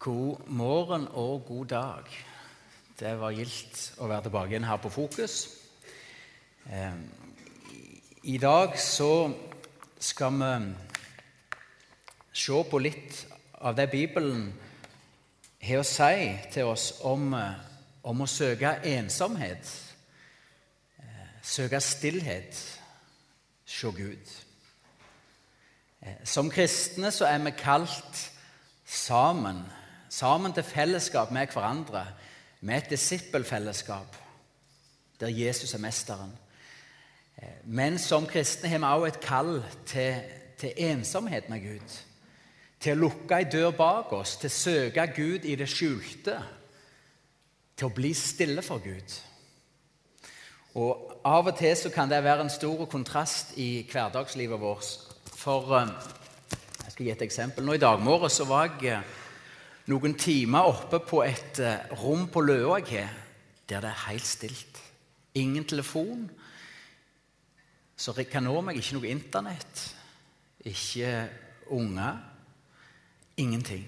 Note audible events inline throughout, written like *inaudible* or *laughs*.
God morgen og god dag. Det var gildt å være tilbake igjen her på Fokus. I dag så skal vi se på litt av det Bibelen har å si til oss om, om å søke ensomhet, søke stillhet, se Gud. Som kristne så er vi kalt sammen sammen til fellesskap med hverandre, med et disippelfellesskap der Jesus er mesteren. Eh, men som kristne har vi også et kall til, til ensomhet med Gud. Til å lukke ei dør bak oss, til å søke Gud i det skjulte. Til å bli stille for Gud. Og Av og til så kan det være en stor kontrast i hverdagslivet vårt. For eh, Jeg skal gi et eksempel. Nå I dag morges var jeg eh, noen timer oppe på et eh, rom på Løa jeg har, der det er helt stilt. Ingen telefon. Så jeg kan nå meg ikke noe Internett. Ikke unger. Ingenting.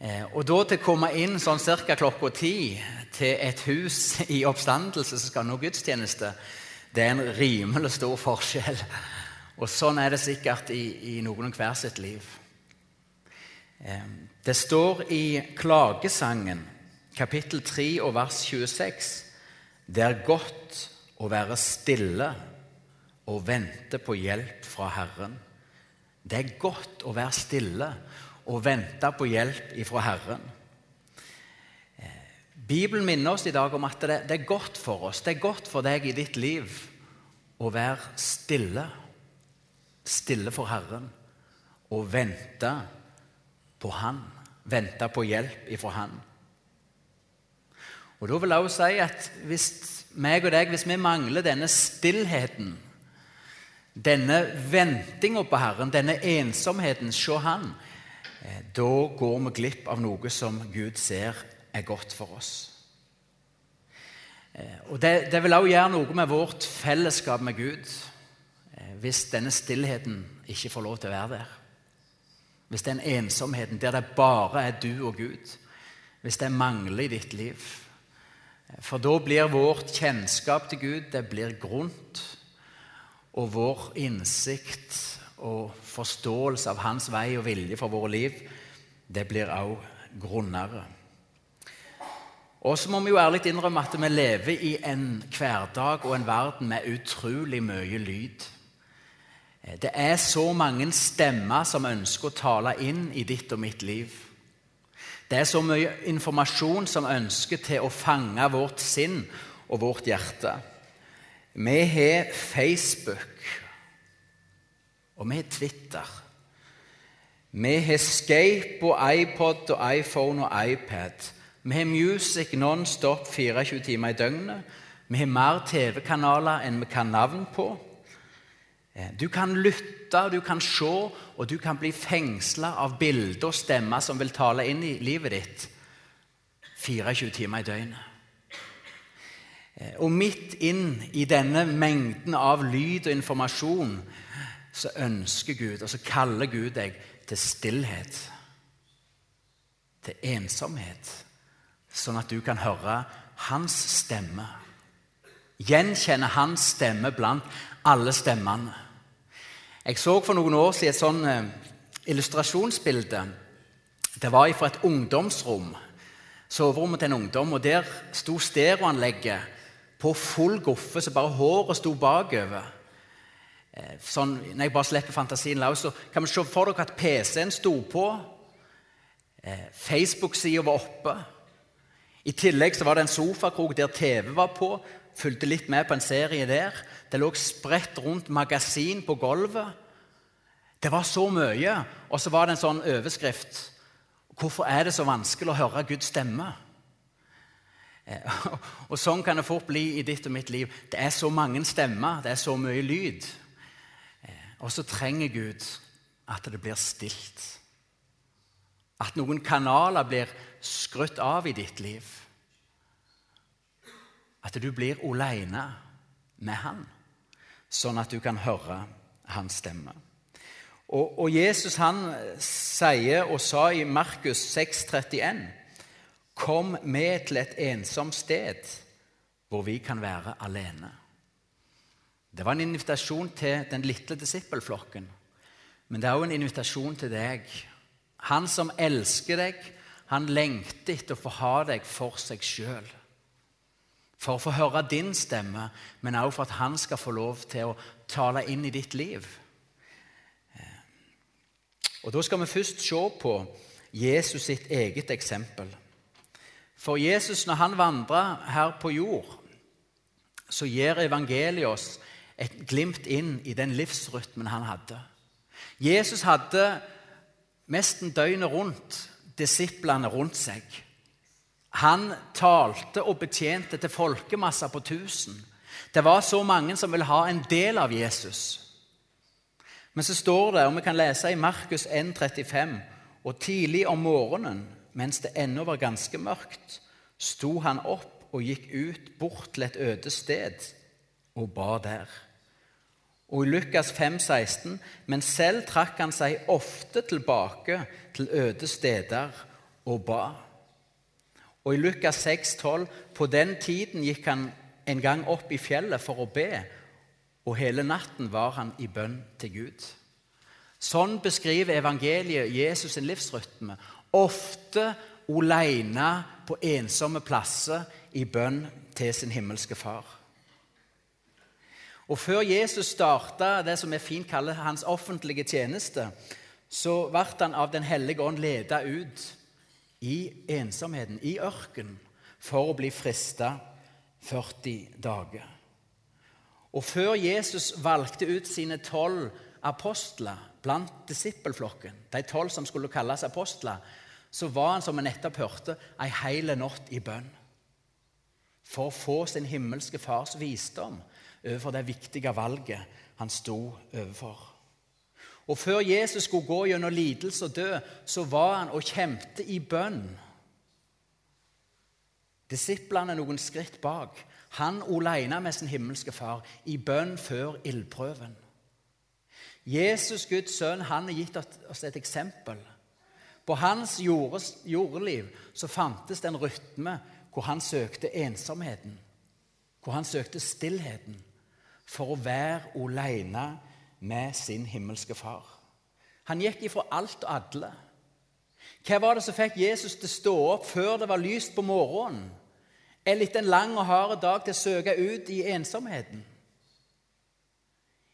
Eh, og da til å komme inn sånn ca. klokka ti til et hus i oppstandelse som skal nå gudstjeneste, det er en rimelig stor forskjell. Og sånn er det sikkert i, i noen hver sitt liv. Det står i Klagesangen, kapittel 3 og vers 26, det er godt å være stille og vente på hjelp fra Herren. Det er godt å være stille og vente på hjelp fra Herren. Bibelen minner oss i dag om at det, er godt for oss, det er godt for deg i ditt liv å være stille. Stille for Herren og vente på Han. Vente på hjelp ifra Han. Og Da vil jeg også si at hvis meg og deg, hvis vi mangler denne stillheten, denne ventinga på Herren, denne ensomheten, se Han, eh, da går vi glipp av noe som Gud ser er godt for oss. Eh, og Det, det vil også gjøre noe med vårt fellesskap med Gud eh, hvis denne stillheten ikke får lov til å være der hvis den ensomheten der det bare er du og Gud, hvis det mangler i ditt liv For da blir vårt kjennskap til Gud det blir grunt, og vår innsikt og forståelse av Hans vei og vilje for våre liv, det blir også grunnere. Og så må vi jo ærlig innrømme at vi lever i en hverdag og en verden med utrolig mye lyd. Det er så mange stemmer som ønsker å tale inn i ditt og mitt liv. Det er så mye informasjon som ønsker til å fange vårt sinn og vårt hjerte. Vi har Facebook, og vi har Twitter. Vi har Scape og iPod og iPhone og iPad. Vi har Music non-stop 24 timer i døgnet. Vi har mer TV-kanaler enn vi kan navn på. Eh, du kan lytte, du kan se, og du kan bli fengsla av bilder og stemmer som vil tale inn i livet ditt 24 timer i døgnet. Eh, og midt inn i denne mengden av lyd og informasjon så ønsker Gud, og så kaller Gud deg til stillhet. Til ensomhet. Sånn at du kan høre hans stemme. Gjenkjenne hans stemme blant alle stemmene. Jeg så for noen år siden et sånn eh, illustrasjonsbilde. Det var fra et ungdomsrom. Soverommet til en ungdom. og Der sto stereoanlegget på full guffe, så bare håret sto bakover. Eh, sånn, når jeg bare slipper fantasien løs, så kan vi se for dere at PC-en sto på. Eh, Facebook-sida var oppe. I tillegg så var det en sofakrok der TV var på. Fulgte litt med på en serie der. Det lå spredt rundt magasin på gulvet. Det var så mye. Og så var det en sånn overskrift. Hvorfor er det så vanskelig å høre Guds stemme? Eh, *laughs* og Sånn kan det fort bli i ditt og mitt liv. Det er så mange stemmer, det er så mye lyd. Eh, og så trenger Gud at det blir stilt. At noen kanaler blir skrutt av i ditt liv. At du blir aleine med Han sånn at du kan høre hans stemme. Og, og Jesus han sier og sa i Markus 6,31.: Kom med til et ensomt sted hvor vi kan være alene. Det var en invitasjon til den lille disippelflokken, men det er også en invitasjon til deg. Han som elsker deg, han lengter etter å få ha deg for seg sjøl. For å få høre din stemme, men også for at han skal få lov til å tale inn i ditt liv. Og Da skal vi først se på Jesus sitt eget eksempel. For Jesus, når han vandrer her på jord, så gir evangeliet oss et glimt inn i den livsrytmen han hadde. Jesus hadde nesten døgnet rundt disiplene rundt seg. Han talte og betjente til folkemasser på tusen. Det var så mange som ville ha en del av Jesus. Men så står det, og vi kan lese i Markus 1,35.: Og tidlig om morgenen, mens det ennå var ganske mørkt, sto han opp og gikk ut bort til et øde sted og ba der. Og i Lukas 5, 16, men selv trakk han seg ofte tilbake til øde steder og ba. Og i Lukas 6, 12, på den tiden gikk han en gang opp i fjellet for å be, og hele natten var han i bønn til Gud. Sånn beskriver evangeliet Jesus' sin livsrytme. Ofte aleine på ensomme plasser i bønn til sin himmelske far. Og Før Jesus starta det som vi fint kaller hans offentlige tjeneste, så ble han av Den hellige ånd ledet ut i ensomheten, i ørkenen, for å bli frista 40 dager. Og Før Jesus valgte ut sine tolv apostler blant disippelflokken, de tolv som skulle kalles apostler, så var han, som vi nettopp hørte, ei heil natt i bønn. For å få sin himmelske fars visdom overfor det viktige valget han sto overfor. Og Før Jesus skulle gå gjennom lidelse og dø, så var han og kjempet i bønn. Disiplene noen skritt bak. Han alene med sin himmelske far i bønn før ildprøven. Jesus, Guds sønn, han har gitt oss et eksempel. På hans jordeliv så fantes det en rytme hvor han søkte ensomheten, hvor han søkte stillheten, for å være alene med sin himmelske far. Han gikk ifra alt og alle. Hva var det som fikk Jesus til å stå opp før det var lyst på morgenen? Eller etter en lang og hard dag til å søke ut i ensomheten?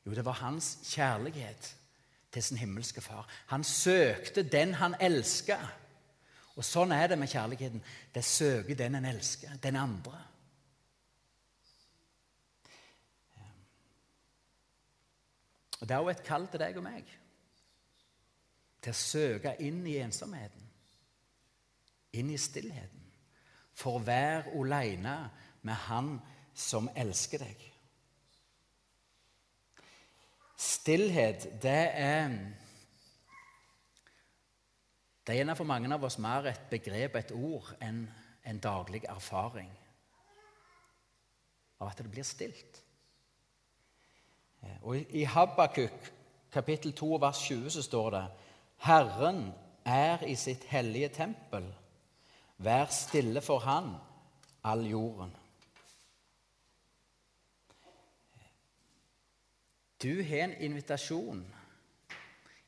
Jo, det var hans kjærlighet til sin himmelske far. Han søkte den han elska. Og sånn er det med kjærligheten. Det søker den en elsker, den andre. Og Det er også et kall til deg og meg til å søke inn i ensomheten, inn i stillheten, for å være aleine med Han som elsker deg. Stillhet, det er Det er for mange av oss mer et begrep, et ord, enn en daglig erfaring av at det blir stilt. Og I Habakuk kapittel 2 vers 20 så står det Herren er i sitt hellige tempel. Vær stille for Han, all jorden. Du har en invitasjon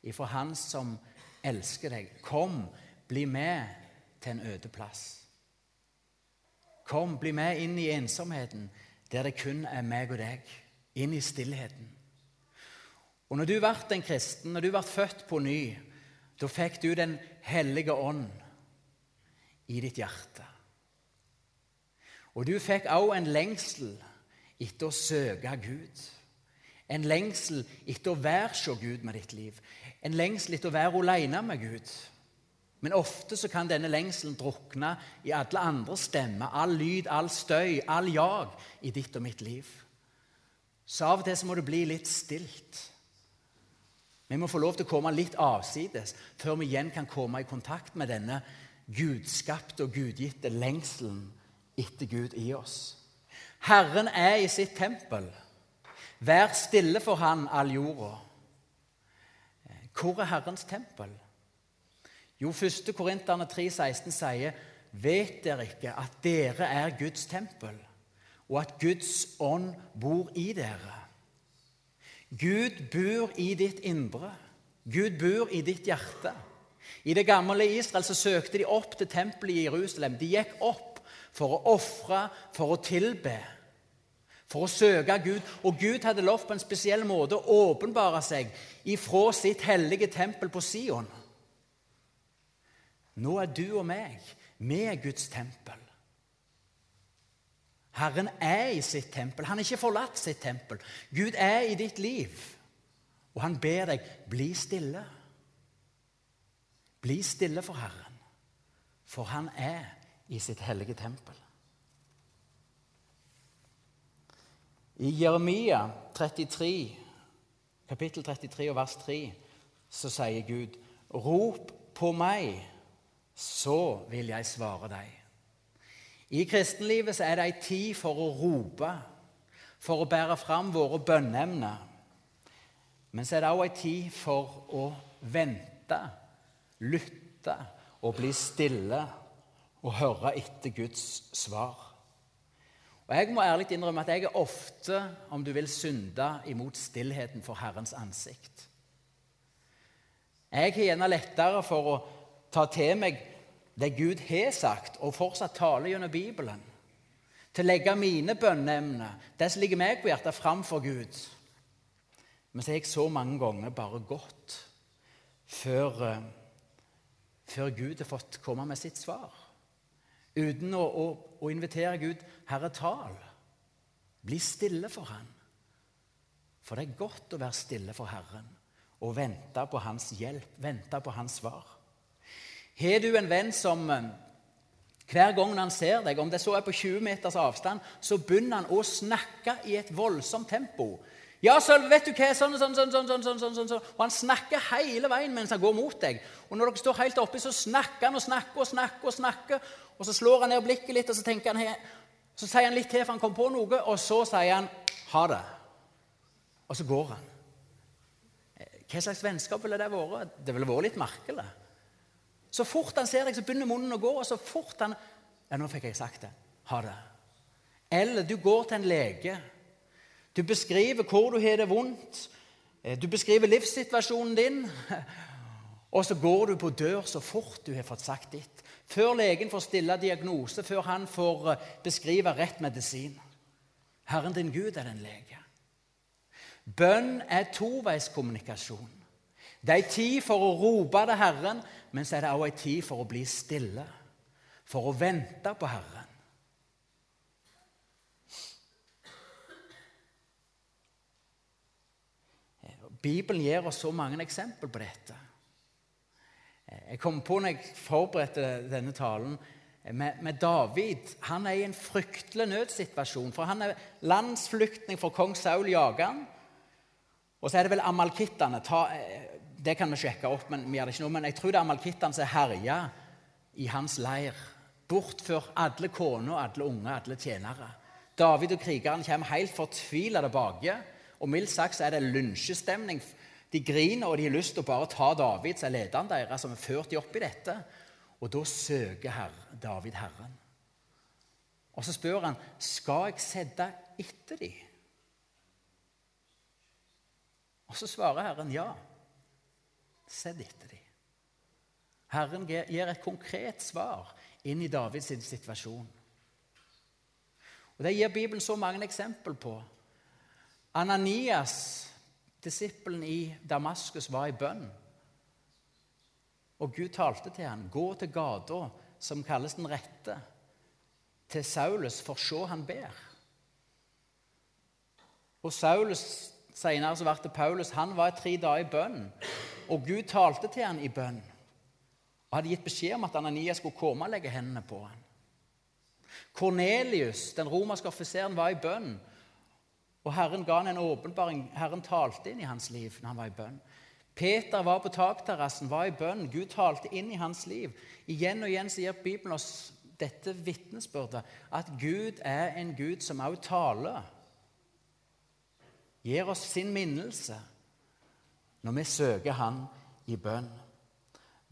ifra Han som elsker deg. Kom, bli med til en øde plass. Kom, bli med inn i ensomheten, der det kun er meg og deg inn i stillheten. Og når du ble en kristen, når du ble født på ny, da fikk du Den hellige ånd i ditt hjerte. Og du fikk også en lengsel etter å søke Gud. En lengsel etter å være så Gud med ditt liv. En lengsel etter å være alene med Gud. Men ofte så kan denne lengselen drukne i alle andre stemmer, all lyd, all støy, all jag i ditt og mitt liv. Så av og til så må det bli litt stilt. Vi må få lov til å komme litt avsides før vi igjen kan komme i kontakt med denne gudskapte og gudgitte lengselen etter Gud i oss. Herren er i sitt tempel. Vær stille for Han, all jorda. Hvor er Herrens tempel? Jo, 1. Korinterne 3,16 sier Vet dere ikke at dere er Guds tempel, og at Guds ånd bor i dere? Gud bor i ditt indre. Gud bor i ditt hjerte. I det gamle Israel så søkte de opp til tempelet i Jerusalem. De gikk opp for å ofre, for å tilbe, for å søke Gud. Og Gud hadde lovt på en spesiell måte å åpenbare seg ifra sitt hellige tempel på Sion. Nå er du og meg er Guds tempel. Herren er i sitt tempel. Han har ikke forlatt sitt tempel. Gud er i ditt liv, og han ber deg bli stille. Bli stille for Herren, for han er i sitt hellige tempel. I Jeremia 33, kapittel 33 og vers 3 så sier Gud.: Rop på meg, så vil jeg svare deg. I kristenlivet er det ei tid for å rope, for å bære fram våre bønneemner. Men så er det òg ei tid for å vente lytte og bli stille og høre etter Guds svar. Og Jeg må ærlig innrømme at jeg er ofte, om du vil, synde imot stillheten for Herrens ansikt. Jeg har gjerne lettere for å ta til meg det Gud har sagt, og fortsatt taler gjennom Bibelen. Til å legge mine bønneemner, det som ligger meg på hjertet, framfor Gud. Men så har jeg så mange ganger bare gått før eh, før Gud har fått komme med sitt svar. Uten å, å, å invitere Gud 'Herre, tal'. Bli stille for Han. For det er godt å være stille for Herren og vente på Hans hjelp, vente på Hans svar. Har du en venn som eh, hver gang han ser deg, om det så er på 20 meters avstand, så begynner han å snakke i et voldsomt tempo. Ja, Sølve, vet du hva? Sånn, sånn, sånn, sånn, sånn, sånn, sånn, sånn, Og han snakker hele veien mens han går mot deg. Og når dere står helt oppi, så snakker han og snakker og snakker. Og snakker, og så slår han ned blikket litt, og så tenker han så sier han litt til, for han kom på noe, og så sier han 'ha det'. Og så går han. Eh, hva slags vennskap ville det vært? Det ville vært litt merkelig. Så fort han ser deg, så begynner munnen å gå, og så fort han Ja, nå fikk jeg sagt det. Ha det. Eller du går til en lege du beskriver hvor du har det vondt. Eh, du beskriver livssituasjonen din. *laughs* Og så går du på dør så fort du har fått sagt ditt. Før legen får stille diagnose, før han får eh, beskrive rett medisin. Herren din Gud er den lege. Bønn er toveiskommunikasjon. Det er en tid for å rope til Herren, men så er det også en tid for å bli stille. For å vente på Herren. Bibelen gir oss så mange eksempler på dette. Jeg kom på når jeg forberedte denne talen, med, David. Han er i en fryktelig nødsituasjon. For han er landsflyktning for kong Saul jager han. Og så er det vel amalkittene. Det kan vi sjekke opp, men vi gjør det ikke nå. Men jeg tror det er amalkittene som herjer i hans leir. Bortfør alle koner, alle unge, alle tjenere. David og krigeren kommer helt fortvila tilbake. Og mildt sagt så er det lynsjestemning. De griner, og de har lyst til å bare ta David, som er lederen deres, som har ført dem opp i dette. Og da søker herre, David Herren. Og så spør han skal jeg sette etter dem. Og så svarer Herren ja. Sett etter dem. Herren gir et konkret svar inn i Davids situasjon. Og Det gir Bibelen så mange eksempler på. Ananias, disippelen i Damaskus, var i bønn. Og Gud talte til ham, 'Gå til gata som kalles Den rette, til Saulus, for se han ber.' Og Saulus, Senere så ble Paulus han var tre dager i bønn. Og Gud talte til han i bønn og hadde gitt beskjed om at Ananias skulle komme og legge hendene på han. Kornelius, den romerske offiseren, var i bønn. Og Herren ga han en åpenbaring. Herren talte inn i hans liv når han var i bønn. Peter var på takterrassen, var i bønn. Gud talte inn i hans liv. Igjen og igjen sier Bibelen oss dette vitnesbyrdet, at Gud er en Gud som også taler. Gir oss sin minnelse når vi søker Han i bønn.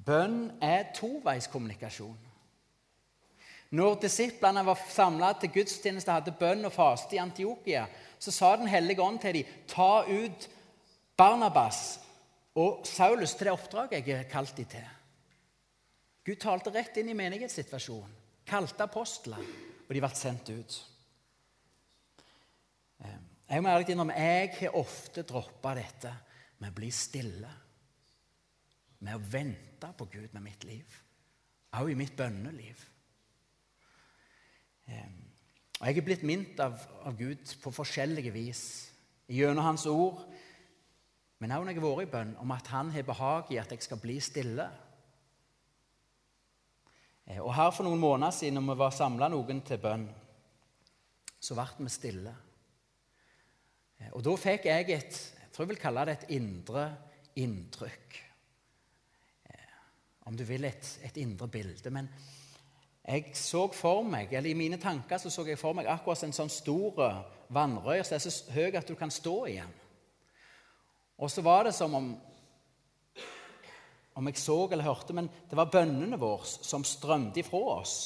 Bønn er toveiskommunikasjon. Når disiplene var samla til gudstjeneste, hadde bønn og faste i Antiokia, så sa Den hellige ånd til dem ta ut Barnabas og Saulus til det oppdraget jeg har kalt dem til. Gud talte rett inn i menighetssituasjonen, kalte apostler, og de ble sendt ut. Ehm, jeg må ærlig innrømme jeg har ofte droppa dette med å bli stille. Med å vente på Gud med mitt liv. Også i mitt bønneliv. Og Jeg er blitt minnet av, av Gud på forskjellige vis. Gjennom Hans ord, men også når jeg har vært i bønn, om at Han har behag i at jeg skal bli stille. Eh, og her For noen måneder siden når vi var samla noen til bønn, så ble vi stille. Eh, og Da fikk jeg et tror jeg vil kalle det et indre inntrykk. Eh, om du vil et, et indre bilde. Men jeg så for meg, eller i mine tanker så, så jeg for meg akkurat en sånn stor vannrør som er så høy at du kan stå i den. Og så var det som om om jeg så eller hørte, men det var bønnene våre som strømte ifra oss.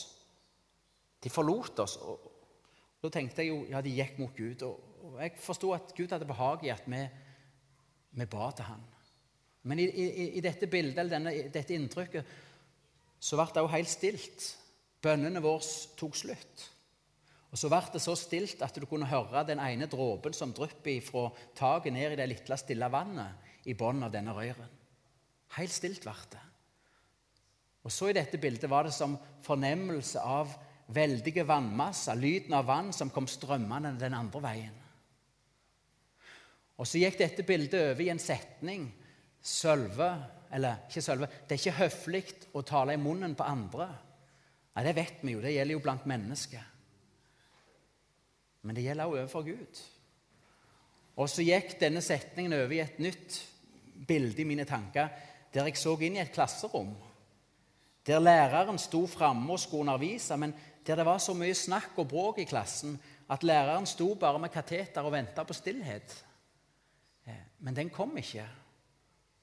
De forlot oss. og Da tenkte jeg jo ja, de gikk mot Gud. Og, jeg forsto at Gud hadde behag i at vi, vi ba til han. Men i, i, i dette bildet, eller denne, dette inntrykket så ble det også helt stilt. Bønnene våre tok slutt. Og Så ble det så stilt at du kunne høre den ene dråpen som drypper fra taket ned i det lille, stille vannet i bunnen av denne røyren. Helt stilt ble det. Og så I dette bildet var det som fornemmelse av veldige vannmasser, lyden av vann som kom strømmende den andre veien. Og Så gikk dette bildet over i en setning. Sølve Eller ikke sølve. Det er ikke høflig å tale i munnen på andre. Nei, Det vet vi jo. Det gjelder jo blant mennesker. Men det gjelder også overfor Gud. Og så gikk denne setningen over i et nytt bilde i mine tanker der jeg så inn i et klasserom. Der læreren sto framme og skulle undervise, men der det var så mye snakk og bråk i klassen at læreren sto bare med kateter og venta på stillhet. Eh, men den kom ikke.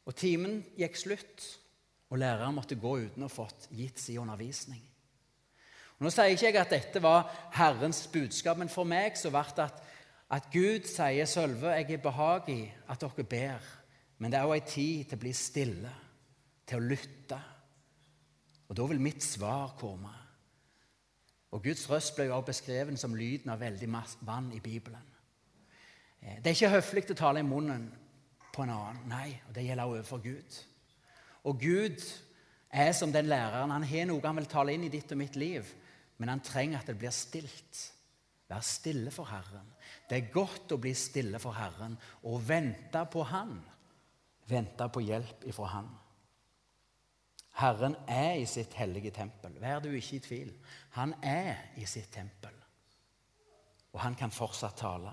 Og timen gikk slutt, og læreren måtte gå uten å ha fått gitt sin undervisning. Og nå sier ikke jeg at dette var Herrens budskap, men for meg så ble det at, at Gud sier, 'Sølve, jeg er behag i at dere ber'. Men det er òg ei tid til å bli stille, til å lytte. Og da vil mitt svar komme. Og Guds røst ble jo også beskrevet som lyden av veldig vann i Bibelen. Eh, det er ikke høflig å tale i munnen på en annen. Nei, og det gjelder overfor Gud. Og Gud er som den læreren. Han har noe han vil tale inn i ditt og mitt liv, men han trenger at det blir stilt. Vær stille for Herren. Det er godt å bli stille for Herren og vente på Han vente på hjelp ifra Han. Herren er i sitt hellige tempel. Vær du ikke i tvil. Han er i sitt tempel, og han kan fortsatt tale.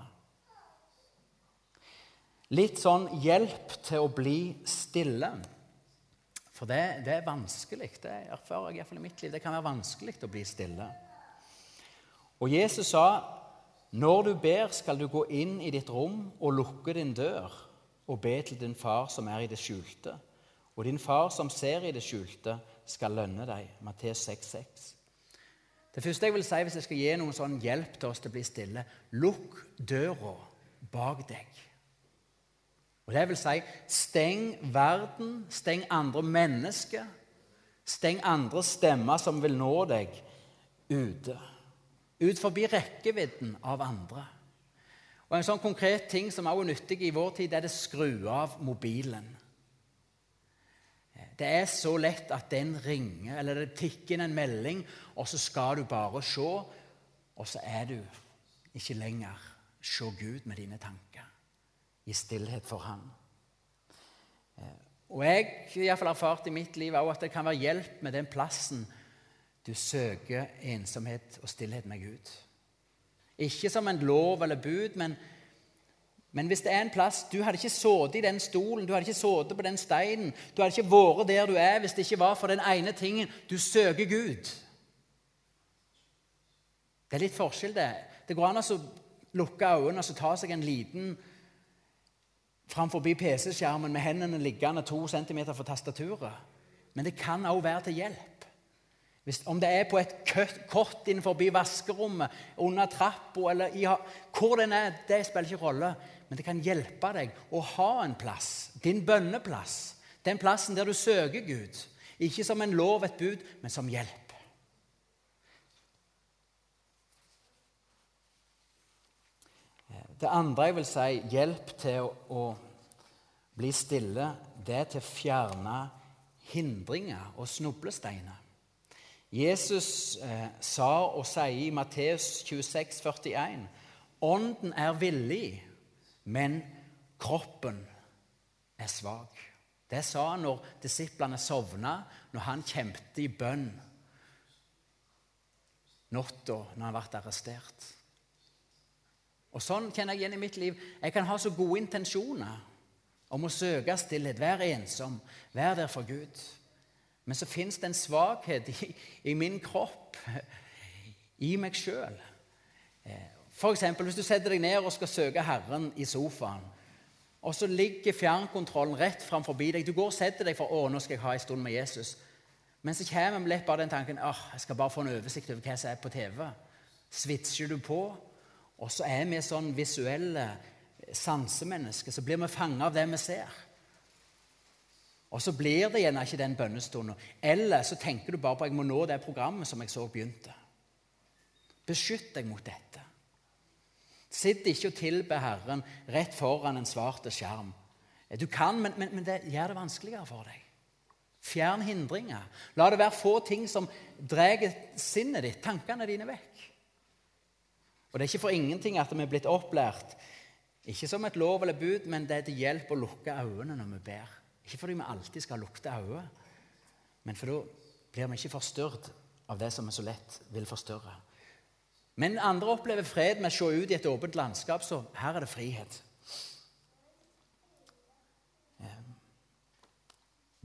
Litt sånn hjelp til å bli stille. For det, det er vanskelig. Det erfarer jeg iallfall i mitt liv. Det kan være vanskelig å bli stille. Og Jesus sa, 'Når du ber, skal du gå inn i ditt rom og lukke din dør.' og be til din far som er i det skjulte. Og din far som ser i det skjulte, skal lønne deg. Mattes 6,6. Det første jeg vil si hvis jeg skal gi noen sånn hjelp til oss til å bli stille lukk døra bak deg. Og det vil si steng verden, steng andre mennesker, steng andre stemmer som vil nå deg, ute. Ut forbi rekkevidden av andre. Og En sånn konkret ting som også er nyttig i vår tid, det er det skru av mobilen. Det er så lett at den ringer, eller det tikker inn en melding, og så skal du bare se, og så er du ikke lenger se Gud med dine tanker i stillhet for Han. Eh, og Jeg har iallfall erfart i mitt liv at det kan være hjelp med den plassen du søker ensomhet og stillhet med Gud. Ikke som en lov eller bud, men, men hvis det er en plass Du hadde ikke sittet i den stolen, du hadde ikke sittet på den steinen, du hadde ikke vært der du er hvis det ikke var for den ene tingen du søker Gud. Det er litt forskjell, det. Det går an å lukke øynene og ta seg en liten framfor PC-skjermen med hendene liggende to centimeter fra tastaturet. Men det kan også være til hjelp. Hvis, om det er på et kott innenfor vaskerommet, under trappa eller i, hvor den er, det spiller ikke rolle. Men det kan hjelpe deg å ha en plass, din bønneplass. Den plassen der du søker Gud. Ikke som en lov, et bud, men som hjelp. Det andre jeg vil si hjelp til å, å bli stille, det er til å fjerne hindringer og snublesteiner. Jesus eh, sa og sier i Matteus 26, 41, Ånden er villig, men kroppen er svak. Det sa han når disiplene sovna, når han kjempet i bønn natta når han ble arrestert. Og Sånn kjenner jeg igjen i mitt liv. Jeg kan ha så gode intensjoner om å søke stillhet, være ensom, være der for Gud. Men så fins det en svakhet i, i, min kropp, i meg sjøl. F.eks. hvis du setter deg ned og skal søke Herren i sofaen, og så ligger fjernkontrollen rett framfor deg. Du går og setter deg for å, nå skal jeg ha en stund med Jesus. Men så kommer lett bare den tanken åh, jeg skal bare få en oversikt over hva som er på TV. Svitser du på? Og så er vi sånn visuelle sansemennesker. Så blir vi fanget av det vi ser. Og så blir det gjerne ikke den bønnestunden. Eller så tenker du bare på jeg må nå det programmet som jeg så begynte. Beskytt deg mot dette. Sitt ikke og tilbe Herren rett foran en svart skjerm. Du kan, men, men, men det gjør det vanskeligere for deg. Fjern hindringer. La det være få ting som drar sinnet ditt, tankene dine, vekk. Og Det er ikke for ingenting at vi er blitt opplært, ikke som et lov eller bud, men det er til hjelp å lukke øynene når vi ber. Ikke fordi vi alltid skal lukte øynene, men for da blir vi ikke forstyrret av det som vi så lett vil forstyrre. Men andre opplever fred med å se ut i et åpent landskap, så her er det frihet. Ehm,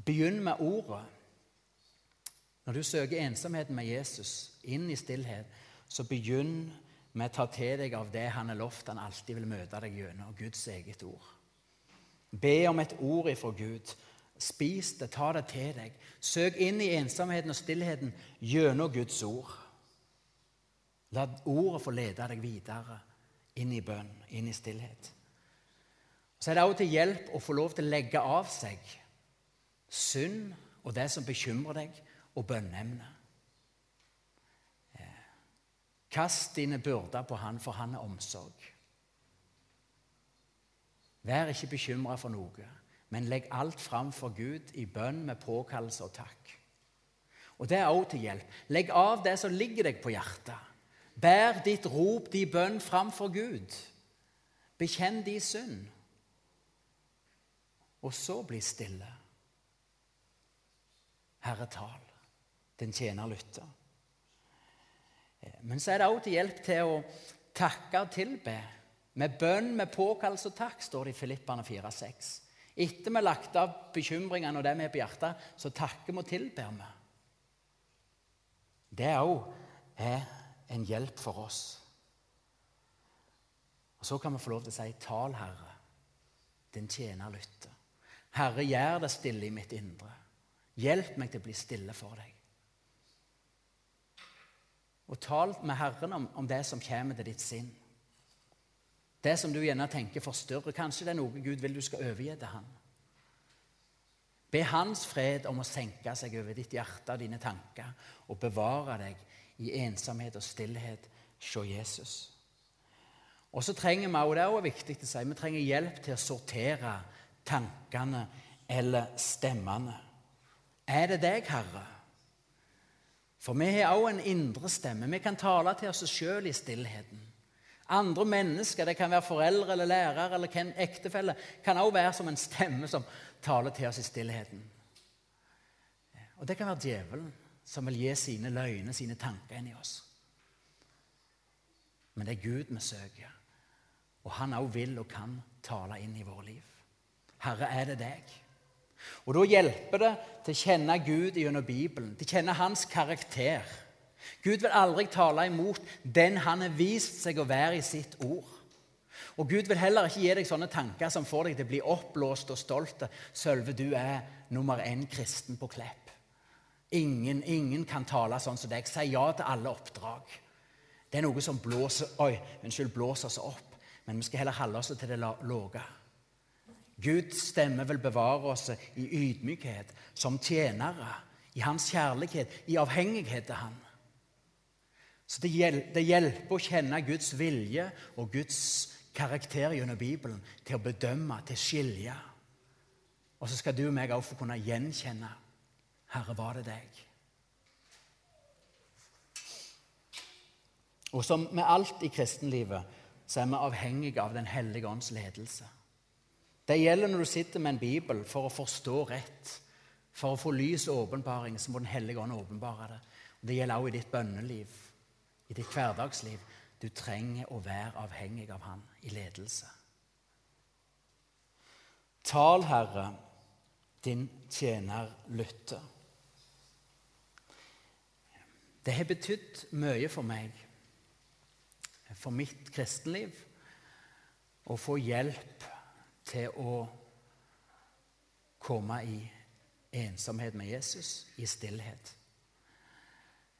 begynn med ordet. Når du søker ensomheten med Jesus, inn i stillhet, så begynn med tar ta til deg av det han har lovt han alltid vil møte deg gjennom, Guds eget ord. Be om et ord ifra Gud. Spis det, ta det til deg. Søk inn i ensomheten og stillheten gjennom Guds ord. La ordet få lede deg videre inn i bønn, inn i stillhet. Så er det også til hjelp å få lov til å legge av seg synd og det som bekymrer deg, og bønneemnet. Kast dine byrder på han, for han er omsorg. Vær ikke bekymra for noe, men legg alt fram for Gud i bønn med påkallelse og takk. Og Det er også til hjelp. Legg av det som ligger deg på hjertet. Bær ditt rop, din bønn, fram for Gud. Bekjenn din synd. Og så bli stille. Herre, tal. Din tjener lytter. Men så er det òg til hjelp til å takke og tilbe. Med bønn, med påkallelse og takk, står det i Filippane 4,6. Etter vi har lagt av bekymringene og det vi er på hjertet, så takker vi og tilber vi. Det òg er en hjelp for oss. Og Så kan vi få lov til å si, 'Tal, Herre, din tjener lytter'. Herre, gjør det stille i mitt indre. Hjelp meg til å bli stille for deg. Og tal med Herren om, om, det som kommer til ditt sinn. Det som du gjerne tenker forstyrrer. Kanskje det er noe Gud vil du skal overgi til Han. Be Hans fred om å senke seg over ditt hjerte og dine tanker og bevare deg i ensomhet og stillhet Se Jesus. Og så trenger vi, og det er også viktig å si, vi trenger hjelp til å sortere tankene eller stemmene. Er det deg, Herre? For vi har òg en indre stemme. Vi kan tale til oss sjøl i stillheten. Andre mennesker, det kan være foreldre eller lærere eller ektefelle, kan også være som en stemme som taler til oss i stillheten. Og det kan være djevelen som vil gi sine løgner, sine tanker inn i oss. Men det er Gud vi søker, og han også vil og kan tale inn i våre liv. Herre, er det deg? Og Da hjelper det til å kjenne Gud gjennom Bibelen, til å kjenne hans karakter. Gud vil aldri tale imot den han har vist seg å være i sitt ord. Og Gud vil heller ikke gi deg sånne tanker som får deg til å bli oppblåst og stolt. Sølve, du er nummer én kristen på Klepp. Ingen, ingen kan tale sånn som deg. Si ja til alle oppdrag. Det er noe som blåser, oi, unnskyld, blåser oss opp, men vi skal heller holde oss til det lave. Guds stemme vil bevare oss i ydmykhet, som tjenere, i hans kjærlighet, i avhengighet til han. Så det, hjelper å kjenne Guds vilje og Guds karakter gjennom Bibelen til å bedømme, til å skilje. Og så skal du og meg også få kunne gjenkjenne Herre, var det deg? Og som med alt i kristenlivet så er vi avhengige av Den hellige ånds ledelse. Det gjelder når du sitter med en bibel for å forstå rett. For å få lys og åpenbaring, så må Den hellige ånd åpenbare det. Og det gjelder også i ditt bønneliv, i ditt hverdagsliv. Du trenger å være avhengig av Han i ledelse. Tal, Herre, din tjener lytter. Det har betydd mye for meg, for mitt kristenliv, å få hjelp til å komme i ensomhet med Jesus, i stillhet.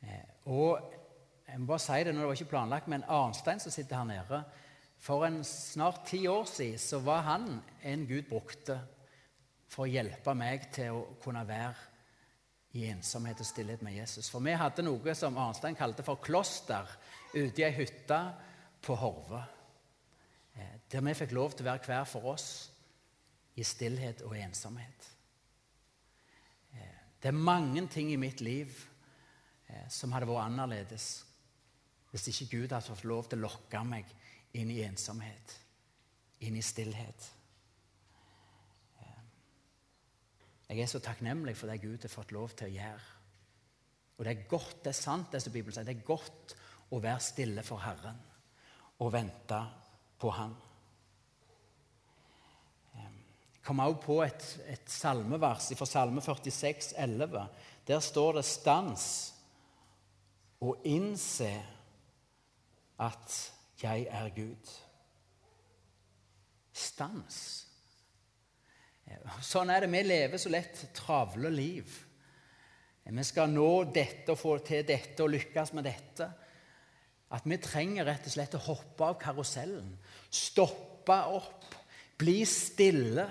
Eh, og jeg må bare si det, når det var ikke planlagt, men Arnstein som sitter her nede For en snart ti år siden så var han en Gud brukte for å hjelpe meg til å kunne være i ensomhet og stillhet med Jesus. For vi hadde noe som Arnstein kalte for kloster ute i ei hytte på Horve. Eh, der vi fikk lov til å være hver for oss i stillhet og ensomhet. Eh, det er mange ting i mitt liv eh, som hadde vært annerledes hvis ikke Gud hadde fått lov til å lokke meg inn i ensomhet, inn i stillhet. Jeg er så takknemlig for det Gud har fått lov til å gjøre. Og det er godt, det er sant, det som Bibelen sier. Det er godt å være stille for Herren og vente på Han. Jeg kom også på et, et salmevers fra Salme 46, 11. Der står det 'stans og innse at jeg er Gud. Stans. Sånn er det. Vi lever så lett travle liv. Vi skal nå dette og få til dette og lykkes med dette. At vi trenger rett og slett å hoppe av karusellen. Stoppe opp. Bli stille.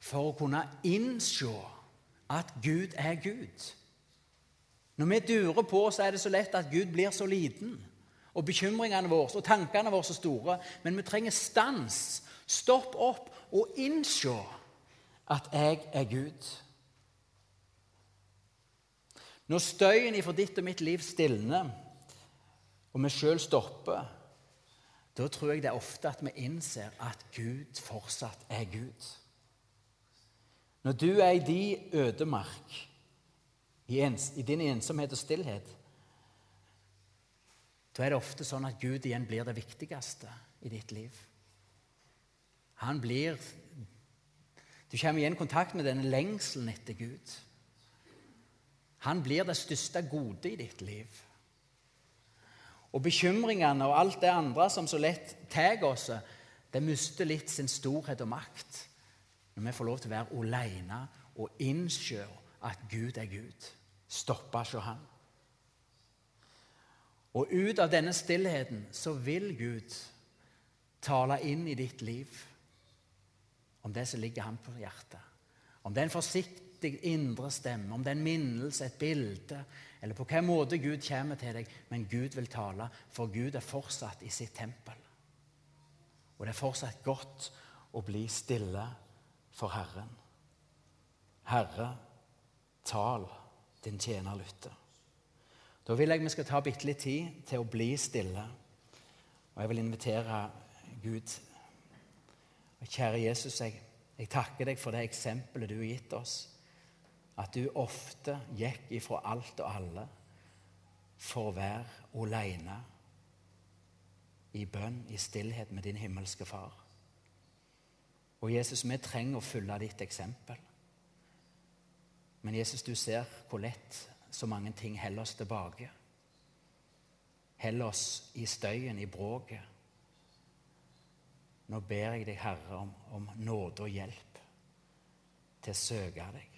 For å kunne innse at Gud er Gud. Når vi durer på, så er det så lett at Gud blir så liten. Og bekymringene våre og tankene våre så store. Men vi trenger stans. Stopp opp og innse at jeg er Gud. Når støyen ifra ditt og mitt liv stilner, og vi sjøl stopper, da tror jeg det er ofte at vi innser at Gud fortsatt er Gud. Når du er i din ødemark, i, ens, i din ensomhet og stillhet, da er det ofte sånn at Gud igjen blir det viktigste i ditt liv. Han blir Du kommer igjen i kontakt med denne lengselen etter Gud. Han blir det største gode i ditt liv. Og bekymringene og alt det andre som så lett tar oss, det mister litt sin storhet og makt når vi får lov til å være alene og innse at Gud er Gud. Stoppe ikke Han. Og ut av denne stillheten så vil Gud tale inn i ditt liv om det som ligger ham på hjertet. Om det er en forsiktig indre stemme, om det er en minnelse, et bilde, eller på hvilken måte Gud kommer til deg. Men Gud vil tale, for Gud er fortsatt i sitt tempel. Og det er fortsatt godt å bli stille for Herren. Herre, tal, din tjener lytter. Da vil jeg vi skal ta bitte litt tid til å bli stille. Og jeg vil invitere Gud. Kjære Jesus, jeg, jeg takker deg for det eksempelet du har gitt oss. At du ofte gikk ifra alt og alle for å være aleine i bønn, i stillhet med din himmelske Far. Og Jesus, vi trenger å følge ditt eksempel. Men Jesus, du ser hvor lett så mange ting holder oss tilbake. Holder oss i støyen, i bråket. Nå ber jeg deg, Herre, om, om nåde og hjelp til å søke deg.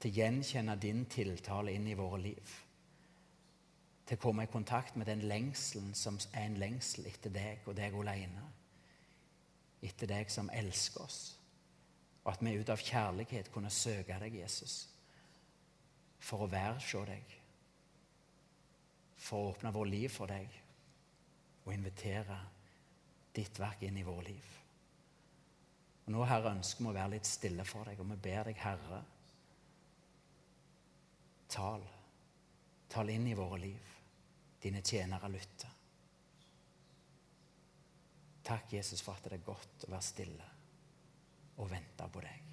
Til å gjenkjenne din tiltale inn i våre liv. Til å komme i kontakt med den lengselen som er en lengsel etter deg og deg alene. Etter deg som elsker oss. Og at vi ut av kjærlighet kunne søke deg, Jesus, for å være hos deg. For å åpne vårt liv for deg og invitere ditt verk inn i vårt liv. Og Nå, Herre, ønsker vi å være litt stille for deg, og vi ber deg, Herre, tal. Tal inn i våre liv. Dine tjenere lytter. Takk, Jesus, for at det er godt å være stille og vente på deg.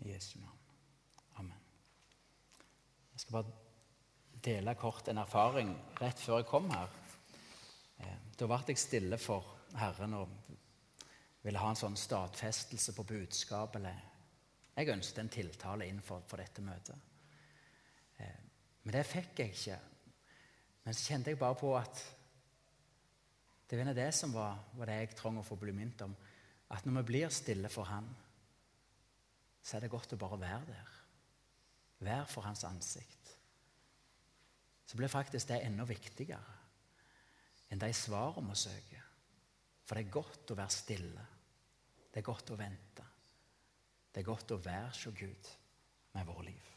I Jesu navn. Amen. Jeg skal bare dele kort en erfaring rett før jeg kom her. Eh, da ble jeg stille for Herren og ville ha en sånn stadfestelse på budskap. Jeg ønsket en tiltale inn for, for dette møtet. Eh, men det fikk jeg ikke. Men så kjente jeg bare på at det var det som var, var det jeg trengte å få bli minnet om. At når vi blir stille for Han, så er det godt å bare være der. Være for hans ansikt. Så blir faktisk det enda viktigere enn de svarene vi søker. For det er godt å være stille. Det er godt å vente. Det er godt å være hos Gud med vårt liv.